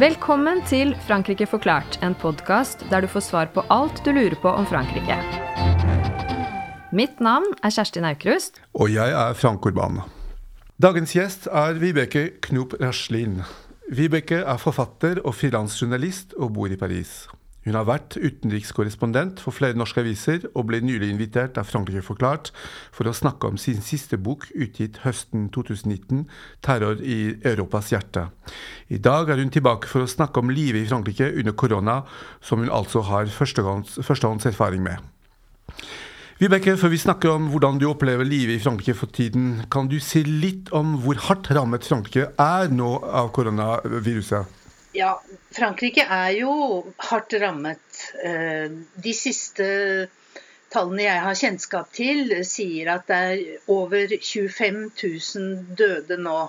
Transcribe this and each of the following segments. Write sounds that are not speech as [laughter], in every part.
Velkommen til Frankrike forklart, en podkast der du får svar på alt du lurer på om Frankrike. Mitt navn er Kjersti Naukrust. Og jeg er Frank Urban. Dagens gjest er Vibeke Knop Raslin. Vibeke er forfatter og frilansjournalist og bor i Paris. Hun har vært utenrikskorrespondent for flere norske aviser, og ble nylig invitert av Frankrike Forklart for å snakke om sin siste bok, utgitt høsten 2019, 'Terror i Europas hjerte'. I dag er hun tilbake for å snakke om livet i Frankrike under korona, som hun altså har førstehånds erfaring med. Vibeke, før vi snakker om hvordan du opplever livet i Frankrike for tiden, kan du si litt om hvor hardt rammet Frankrike er nå av koronaviruset? Ja, Frankrike er jo hardt rammet. Eh, de siste tallene jeg har kjennskap til, sier at det er over 25 000 døde nå.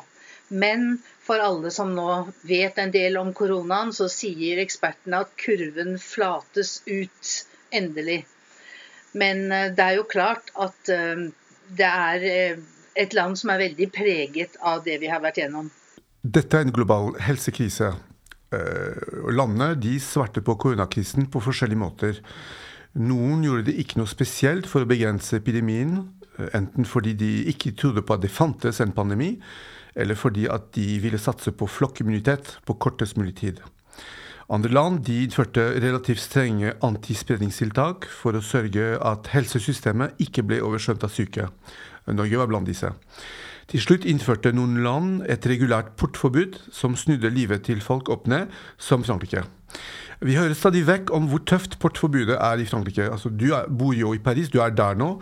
Men for alle som nå vet en del om koronaen, så sier ekspertene at kurven flates ut endelig. Men eh, det er jo klart at eh, det er et land som er veldig preget av det vi har vært gjennom. Dette er en global helsekrise. Eh, landene de svarte på koronakrisen på forskjellige måter. Noen gjorde det ikke noe spesielt for å begrense epidemien, eh, enten fordi de ikke trodde på at det fantes en pandemi, eller fordi at de ville satse på flokkimmunitet på kortest mulig tid. Andre land de innførte relativt strenge antispredningstiltak for å sørge at helsesystemet ikke ble overskjønt av syke. Norge var blant disse. Til slutt innførte noen land et regulært portforbud som snudde livet til folk opp ned, som Frankrike. Vi hører stadig vekk om hvor tøft portforbudet er i Frankrike. Altså, du er, bor jo i Paris, du er der nå.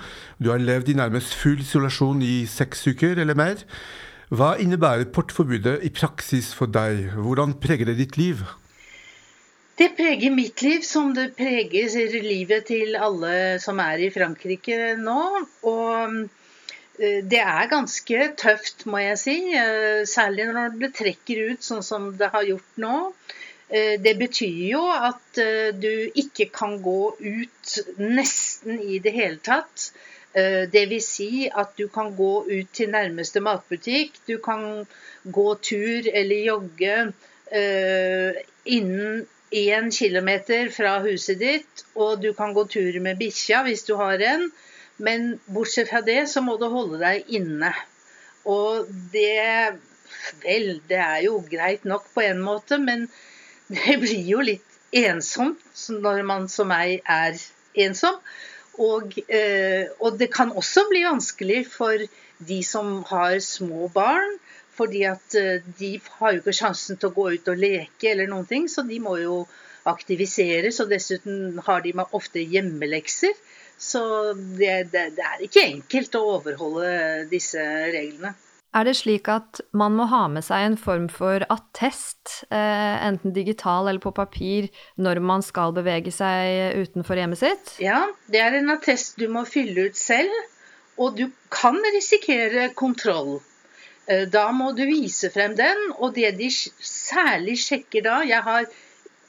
Du har levd i nærmest full isolasjon i seks uker eller mer. Hva innebærer portforbudet i praksis for deg? Hvordan preger det ditt liv? Det preger mitt liv som det preger livet til alle som er i Frankrike nå. Og det er ganske tøft, må jeg si. Eh, særlig når det trekker ut sånn som det har gjort nå. Eh, det betyr jo at du ikke kan gå ut nesten i det hele tatt. Dvs. Si at du kan gå ut til nærmeste matbutikk, du kan gå tur eller jogge innen én kilometer fra huset ditt, og du kan gå tur med bikkja hvis du har en. Men bortsett fra det, så må du holde deg inne. Og det Vel, det er jo greit nok på en måte, men [laughs] det blir jo litt ensomt når man som meg er ensom. Og, eh, og, det kan også bli vanskelig for de som har små barn. Fordi at eh, de har jo ikke sjansen til å gå ut og leke eller noen ting, så de må jo aktiviseres. Og dessuten har de ofte hjemmelekser. Så det, det, det, er ikke enkelt å overholde disse reglene. Er det slik at man må ha med seg en form for attest, eh, enten digital eller på papir, når man skal bevege seg utenfor hjemmet sitt? Ja, det er en attest du må fylle ut selv, og du kan risikere kontroll. Eh, da må du vise frem den, og det de særlig sjekker da Jeg har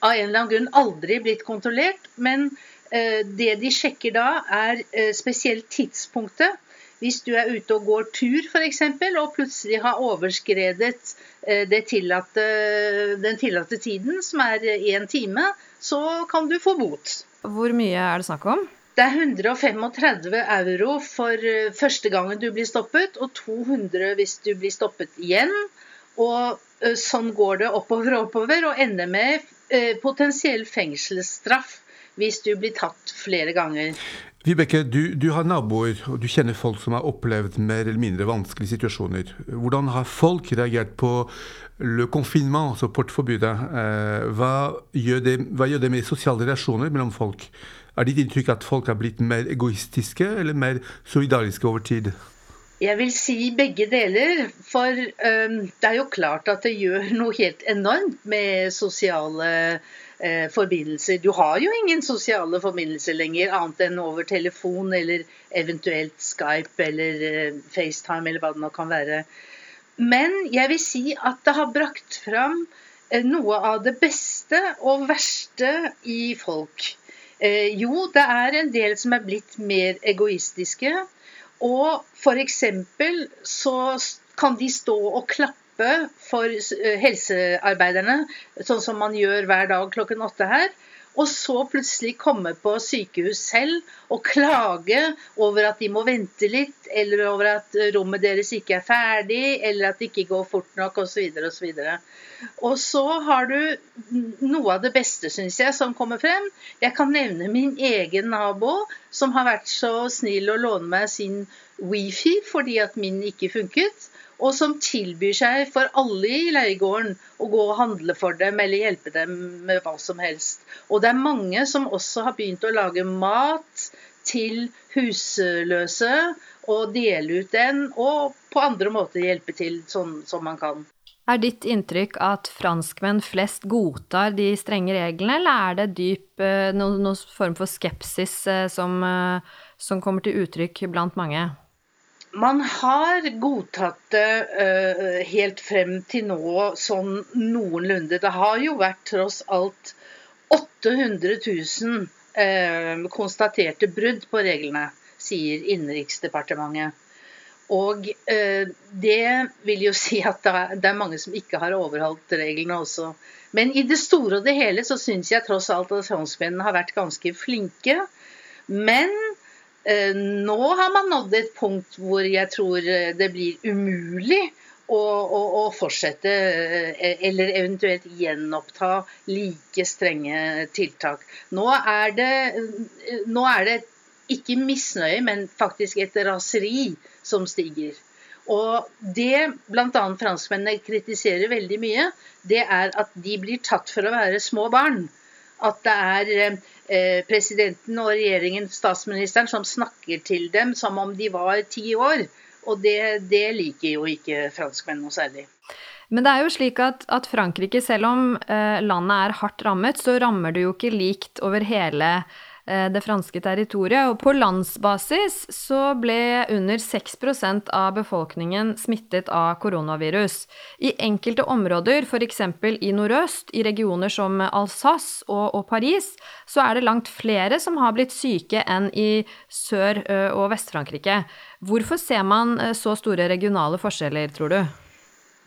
av en eller annen grunn aldri blitt kontrollert, men det de sjekker da, er eh, spesielt tidspunktet. Hvis du er ute og går tur f.eks., og plutselig har overskredet eh, tillate, den tillatte tiden, som er én time, så kan du få bot. Hvor mye er det snakk om? Det er 135 euro for første gangen du blir stoppet, og 200 hvis du blir stoppet igjen. Og sånn går det oppover og oppover, og ender med potensiell fengselsstraff hvis du blir tatt flere ganger. Vibeke, du, du, har naboer, og du kjenner folk som har opplevd mer eller mindre vanskelige situasjoner. Hvordan har folk reagert på le confinement, altså portforbudet? Eh, hva, gjør det, hva gjør det med sosiale relasjoner mellom folk? Er ditt inntrykk at folk har blitt mer egoistiske eller mer solidariske over tid? Jeg vil si begge deler. For um, det er jo klart at det gjør noe helt enormt med sosiale eh, forbindelser. Du har jo ingen sosiale forbindelser lenger, annet enn over telefon eller eventuelt Skype eller eh, FaceTime eller hva det nå kan være. Men jeg vil si at det har brakt fram eh, noe av det beste og verste i folk? Eh, jo, det er en del som er blitt mer egoistiske. Og f.eks. så kan de stå og klappe for helsearbeiderne, sånn som man gjør hver dag klokken åtte her og så plutselig komme på sykehus selv og klage over at de må vente litt, eller over at rommet deres ikke er ferdig, eller at det ikke går fort nok, osv. osv. Og så har du noe av det beste, syns jeg, som kommer frem. Jeg kan nevne min egen nabo, som har vært så snill å låne meg sin wifi fordi at min ikke funket og som tilbyr seg for alle i leiegården å gå og handle for dem eller hjelpe dem med hva som helst. Og det er mange som også har begynt å lage mat til husløse og dele ut den, og på andre måter hjelpe til sånn som man kan. Er ditt inntrykk at franskmenn flest godtar de strenge reglene, eller er det dyp eh, noen, noen form for skepsis eh, som, eh, som kommer til uttrykk blant mange? Man har godtatt det uh, helt frem til nå sånn noenlunde. Det har jo vært tross alt 800 000 uh, konstaterte brudd på reglene, sier Innenriksdepartementet. Og uh, det vil jo [laughs] si at det er mange som ikke har overholdt reglene også. Men i det store og det hele så syns jeg tross alt at franskmennene har vært ganske flinke. Men Eh, nå har man nådd et punkt hvor jeg tror eh, det blir umulig å, å, å, fortsette, eh, eller eventuelt gjenoppta like strenge tiltak. Nå er det, nå er det ikke misnøye, men faktisk et raseri som stiger. Og det bl.a. franskmennene kritiserer veldig mye, det er at de blir tatt for å være små barn. At det er Eh, presidenten og regjeringen, statsministeren, som snakker til dem som om de var ti år. Og det, det liker jo ikke franskmenn noe særlig. Men det er jo slik at, at Frankrike, selv om eh, landet er hardt rammet, så rammer det jo ikke likt over hele Eh, det franske territoriet. Og på landsbasis så ble under 6% av befolkningen smittet av koronavirus. I enkelte områder, f.eks. i nordøst, i regioner som Alsace og, og, Paris, så er det langt flere som har blitt syke enn i Sør- og Vest-Frankrike. Hvorfor ser man så store regionale forskjeller, tror du?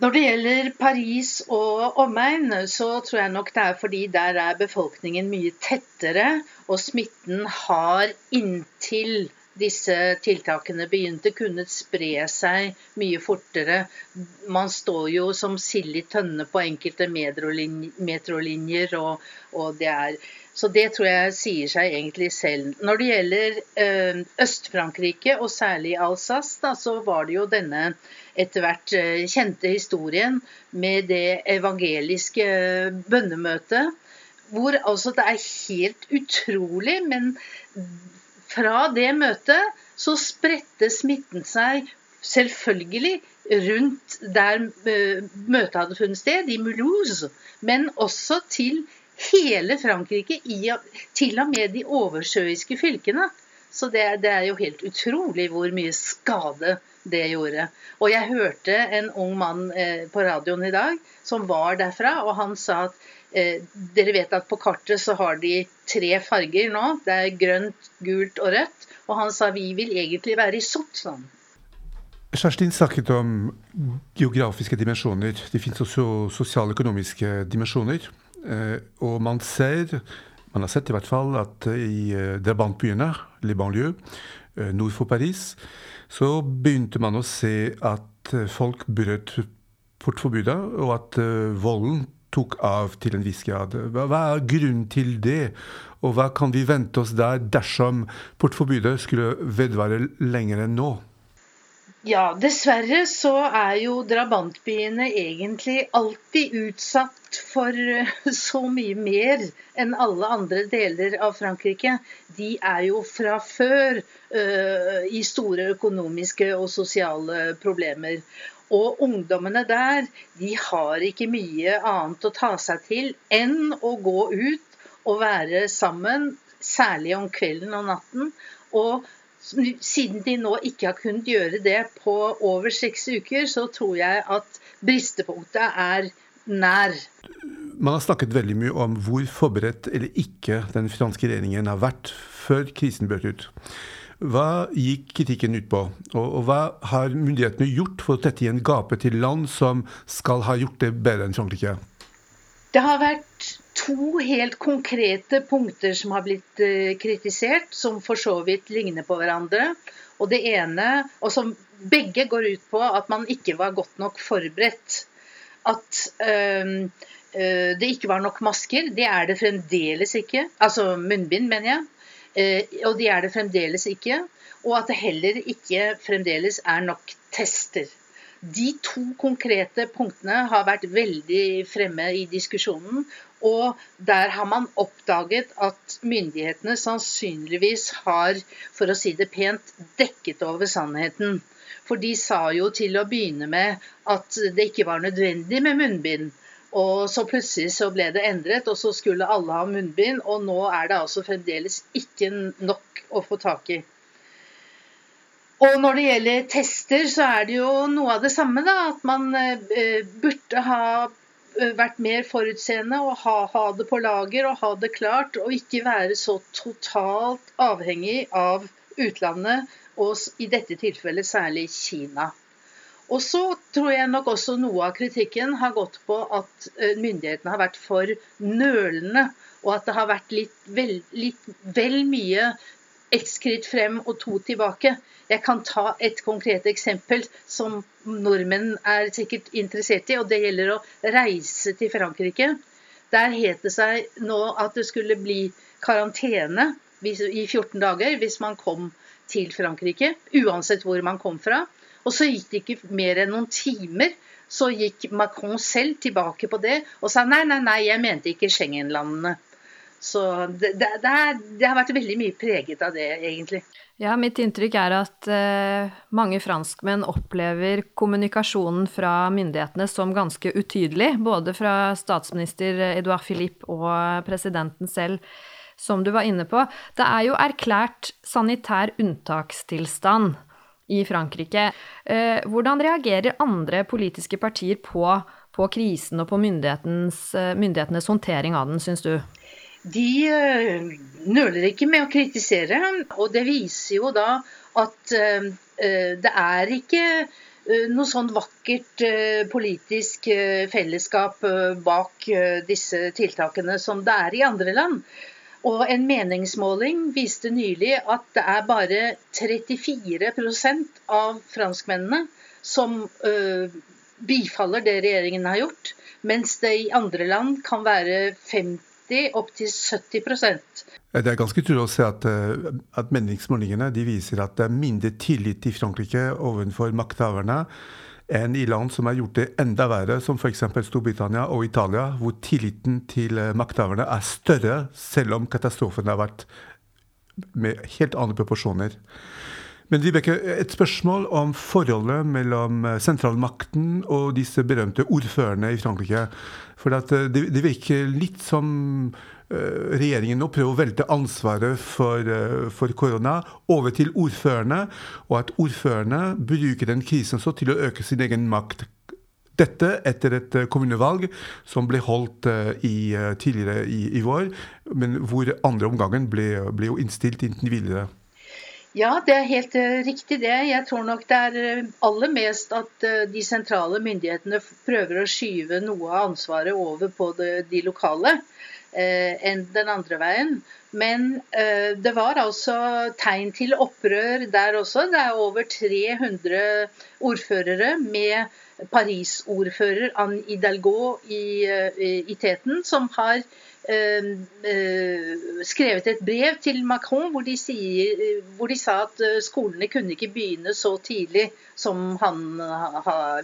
Når det gjelder Paris og omegn, så tror jeg nok det er fordi der er befolkningen mye tettere, og smitten har inntil disse tiltakene begynte, kunnet spre seg mye fortere. Man står jo som sild i tønne på enkelte metrolinjer, og, og det er så det tror jeg sier seg egentlig selv. Når det gjelder øh, Øst-Frankrike, og særlig Alsace, da, så var det jo denne etter hvert eh, kjente historien med det evangeliske eh, bønnemøtet. Hvor altså det er helt utrolig, men fra det møtet så spredte smitten seg selvfølgelig rundt der eh, møtet hadde funnet sted, i Mulhouse, men også til hele Frankrike, til og med de oversjøiske fylkene. Så det, det, er jo helt utrolig hvor mye skade det gjorde. Og jeg hørte en ung mann eh, på radioen i dag som var derfra, og han sa at eh, dere vet at på kartet så har de tre farger nå. Det er grønt, gult og rødt. Og han sa vi vil egentlig være i sort, sånn. Kjerstin snakket om geografiske dimensjoner. Det finnes også sosialøkonomiske dimensjoner. Eh, og man ser man har sett i hvert fall at i eh, drabantbyene, les banlieues, eh, nord for Paris, så begynte man å se at folk brøt portforbudet, og at volden tok av til en viss grad. Hva, er grunnen til det, og hva kan vi vente oss der dersom portforbudet skulle vedvare lenger enn nå? Ja, dessverre så er jo drabantbyene egentlig alltid utsatt for eh, [laughs] så mye mer enn alle andre deler av Frankrike. De er jo fra før uh, i store økonomiske og sosiale problemer. Og ungdommene der, de har ikke mye annet å ta seg til enn å gå ut og være sammen, særlig om kvelden og natten. og siden de nå ikke har kunnet gjøre det på over seks uker, så tror jeg at bristepunktet er nær. man har snakket veldig mye om hvor forberedt eller ikke den franske regjeringen har vært før krisen brøt ut. Hva gikk kritikken ut på, og, hva har myndighetene gjort for å tette igjen gapet til land som skal ha gjort det bedre enn Frankrike? Det har vært to helt konkrete punkter som har blitt uh, kritisert, som for så vidt ligner på hverandre. Og det ene, og som begge går ut på at man ikke var godt nok forberedt. At uh, det ikke var nok masker. Det er det fremdeles ikke. Altså munnbind, mener jeg. og de er det fremdeles ikke. Og at det heller ikke fremdeles er nok tester. De to konkrete punktene har vært veldig fremme i diskusjonen. Og der har man oppdaget at myndighetene sannsynligvis har, for å si det pent, dekket over sannheten. For de sa jo til å begynne med at det ikke var nødvendig med munnbind. Og så plutselig så ble det endret, og så skulle alle ha munnbind. Og nå er det altså fremdeles ikke nok å få tak i. Og når det gjelder tester, så er det jo noe av det samme, da. At man eh, burde ha vært mer forutseende og ha, ha, det på lager og ha det klart. Og ikke være så totalt avhengig av utlandet, og i dette tilfellet særlig Kina. Og så tror jeg nok også noe av kritikken har gått på at eh, myndighetene har vært for nølende. Og at det har vært litt vel, litt vel mye ett skritt frem og to tilbake. Jeg kan ta et konkret eksempel som nordmenn er sikkert interessert i, og det gjelder å reise til Frankrike. Der het det seg nå at det skulle bli karantene i 14 dager hvis man kom til Frankrike, uansett hvor man kom fra. Og så gikk det ikke mer enn noen timer, så gikk Macron selv tilbake på det og sa nei, nei, nei, jeg mente ikke Schengen-landene. Så det, det, det, er, det, har vært veldig mye preget av det, egentlig. Ja, mitt inntrykk er at eh, mange franskmenn opplever kommunikasjonen fra myndighetene som ganske utydelig, både fra statsminister Edouard Philippe og presidenten selv, som du var inne på. Det er jo erklært sanitær unntakstilstand i Frankrike. Eh, hvordan reagerer andre politiske partier på, på krisen og på eh, myndighetenes håndtering av den, syns du? De eh, nøler ikke med å kritisere. Og det viser jo da at eh, eh, det er ikke noe sånn vakkert politisk fellesskap bak disse tiltakene som det er i andre land. Og en meningsmåling viste nylig at det er bare 34% av franskmennene som bifaller det regjeringen har gjort, mens det i andre land kan være 50 60 opp til 70 Det er ganske utrolig å se at, eh, at meningsmålingene viser at det er mindre tillit i Frankrike overfor makthaverne enn i land som har gjort det enda verre, som f.eks. Storbritannia og Italia, hvor tilliten til eh, makthaverne er større, selv om katastrofen har vært med helt andre proporsjoner. Men Vibeke, et spørsmål om forholdet mellom eh, sentralmakten og disse berømte ordførerne i Frankrike. For det, det, virker litt som uh, regjeringen nå prøver å velte ansvaret for, for, korona over til ordførerne, og at ordførerne bruker den krisen så til å øke sin egen makt. Dette etter et kommunevalg som ble holdt i, tidligere i, i, vår, men hvor andre omgangen ble, ble jo innstilt inntil videre. Ja, det er helt uh, riktig det. Jeg tror nok det er uh, aller mest at uh, de sentrale myndighetene prøver å skyve noe av ansvaret over på de lokale enn den andre veien. Men det var altså tegn til opprør der også. Det er over 300 ordførere med Paris-ordfører Anne Hidalgo i, i teten som har Ehm, eh, skrevet et brev til Macron hvor de, sier, hvor de, sa at eh, skolene kunne ikke begynne så tidlig som han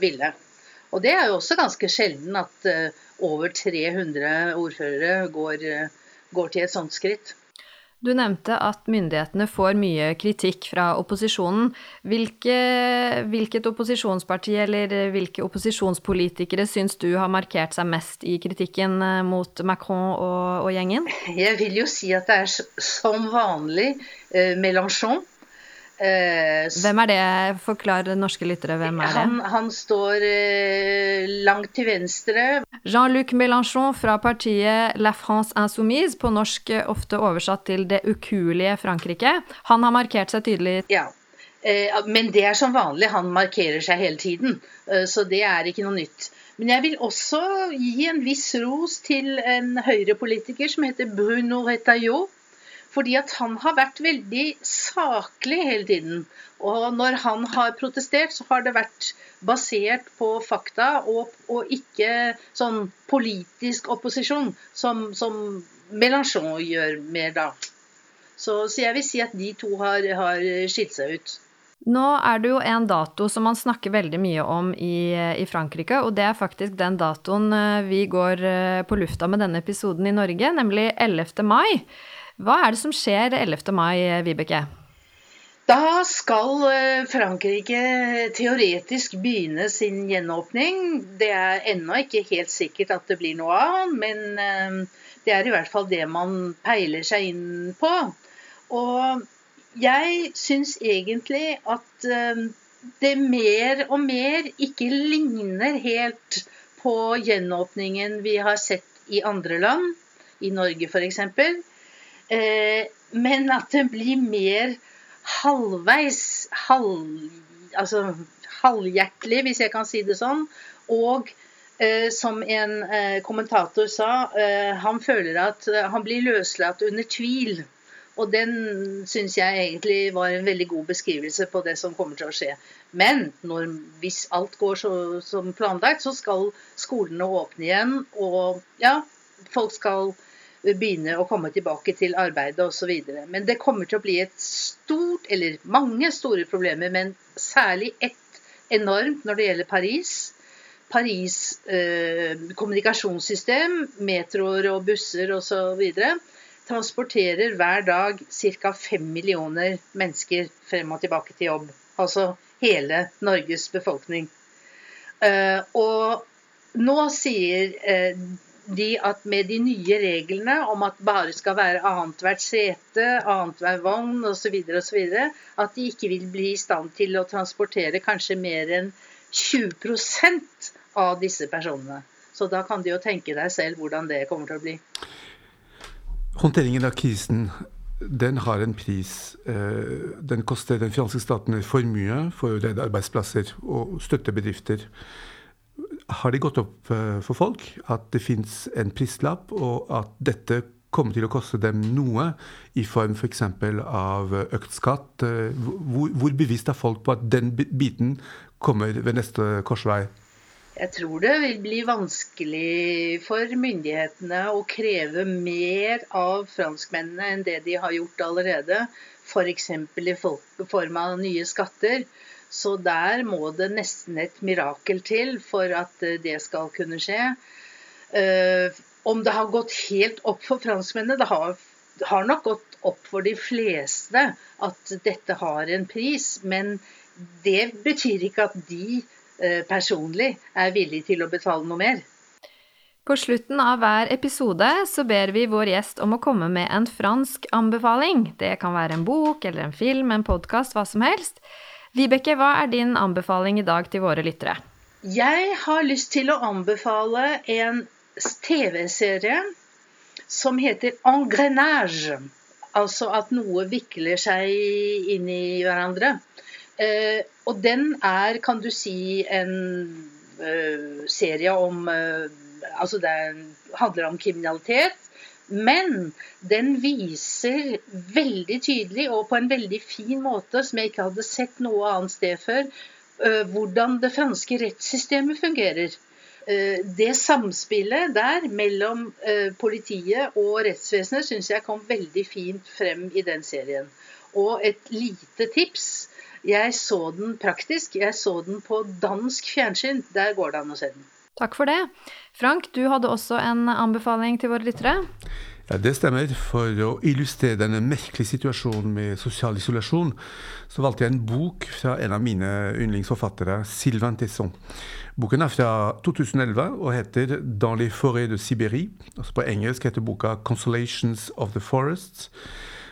ville. Og det er jo også ganske sjelden at eh, over 300 ordførere går, går til et sånt skritt. Du nevnte at myndighetene får mye kritikk fra opposisjonen. Hvilke, hvilket opposisjonsparti eller hvilke opposisjonspolitikere syns du har markert seg mest i kritikken eh, mot Macron og, og gjengen? Jeg vil jo si at det er som vanlig eh, Mélenchon. Eh, hvem er det? Forklar norske lyttere, hvem er det? Han, han står eh, langt til venstre. Jean-Luc Mélenchon fra partiet La France Insoumise, på norsk ofte oversatt til Det ukuelige Frankrike. Han har markert seg tydelig. Ja, eh, men det er som vanlig, han markerer seg hele tiden. Eh, så det er ikke noe nytt. Men jeg vil også gi en viss ros til en høyrepolitiker som heter Bruno Retaillot fordi at han har vært veldig saklig hele tiden. Og når han har protestert, så har det vært basert på fakta og, og ikke sånn politisk opposisjon, som, som Mélenchon gjør mer da. Så, så, jeg vil si at de to har, har skilt seg ut. Nå er det jo en dato som man snakker veldig mye om i, i, Frankrike, og det er faktisk den datoen eh, vi går eh, på lufta med denne episoden i Norge, nemlig 11. mai. Hva er det som skjer 11. mai, Vibeke? Da skal eh, Frankrike teoretisk begynne sin gjenåpning. Det er ennå ikke helt sikkert at det blir noe av, men eh, det er i hvert fall det man peiler seg inn på. Og jeg syns egentlig at eh, det mer og mer ikke ligner helt på gjenåpningen vi har sett i andre land, i Norge f.eks. Eh, men at den blir mer halvveis halv, altså halvhjertelig, hvis jeg kan si det sånn. Og eh, som en eh, kommentator sa, eh, han føler at eh, han blir løslatt under tvil. Og den syns jeg egentlig var en veldig god beskrivelse på det som kommer til å skje. Men når, hvis alt går så, som planlagt, så skal skolene åpne igjen. Og ja, folk skal begynne å komme tilbake til arbeidet osv. Men det kommer til å bli et stort, eller mange store problemer, men særlig ett enormt når det gjelder Paris. Paris eh, kommunikasjonssystem, metroer og busser osv. transporterer hver dag ca. 5 millioner mennesker frem og tilbake til jobb. Altså hele Norges befolkning. Eh, og nå sier eh, de at med de nye reglene om at bare skal være annethvert sete, annenhver vogn osv., osv., at de ikke vil bli i stand til å transportere kanskje mer enn 20% av disse personene. Så da kan du jo tenke deg selv hvordan det kommer til å bli. Håndteringen av krisen den har en pris. Eh, den koster den franske staten for mye for å redde arbeidsplasser og støtte bedrifter har det gått opp eh, for folk at det fins en prislapp, og at dette kommer til å koste dem noe i form f.eks. For av økt skatt? Eh, hvor, hvor, bevisst er folk på at den biten kommer ved neste korsvei? Jeg tror det vil bli vanskelig for myndighetene å kreve mer av franskmennene enn det de har gjort allerede. F.eks. i form av nye skatter. Så der må det nesten et mirakel til for at eh, det skal kunne skje. Eh, om det har gått helt opp for franskmennene Det har, har nok gått opp for de fleste at dette har en pris. Men det betyr ikke at de eh, personlig er villige til å betale noe mer. På slutten av hver episode så ber vi vår gjest om å komme med en fransk anbefaling. Det kan være en bok eller en film, en podkast, hva som helst. Vibeke, hva er din anbefaling i dag til våre lyttere? Jeg har lyst til å anbefale en TV-serie som heter Engrenage. Altså at noe vikler seg inn i hverandre. Eh, og den er, kan du si, en eh, serie om eh, Altså det handler om kriminalitet. Men den viser veldig tydelig og på en veldig fin måte, som jeg ikke hadde sett noe annet sted før, øh, hvordan det franske rettssystemet fungerer. Øh, det samspillet der mellom øh, politiet og rettsvesenet syns jeg kom veldig fint frem i den serien. Og et lite tips. Jeg så den praktisk. Jeg så den på dansk fjernsyn. Der går det an å se den. Takk for det. Frank, du hadde også en anbefaling til våre lyttere? Ja, Det stemmer. For å illustrere denne merkelige situasjonen med sosial isolasjon, så valgte jeg en bok fra en av mine yndlingsforfattere, Sylvain Tesson. Boken er fra 2011 og heter 'Dans les forêts de Sibérie'. Altså på engelsk heter boka 'Consolations of the Forests'.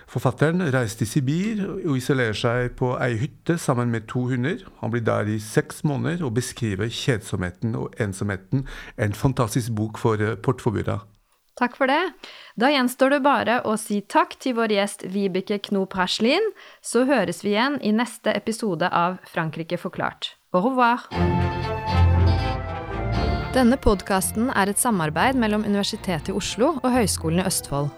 Forfatteren reiser til Sibir og isolerer seg på ei hytte sammen med to hunder. Han blir der i seks måneder og beskriver kjedsomheten og ensomheten. En fantastisk bok for eh. Takk for det. Da gjenstår det bare å si takk til vår gjest Vibeke Knop Herslin. Så høres vi igjen i neste episode av Frankrike forklart. Au revoir! Denne podkasten er et samarbeid mellom Universitetet i Oslo og Høgskolen i Østfold.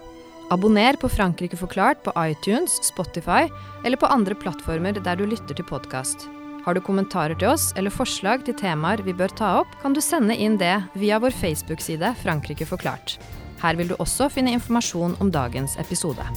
Abonner på Frankrike forklart på iTunes, Spotify eller på andre plattformer der du lytter til podkast. Har du kommentarer til oss eller forslag til temaer vi bør ta opp, kan du sende inn det via vår Facebook-side Frankrike forklart. Her vil du også finne informasjon om dagens episode.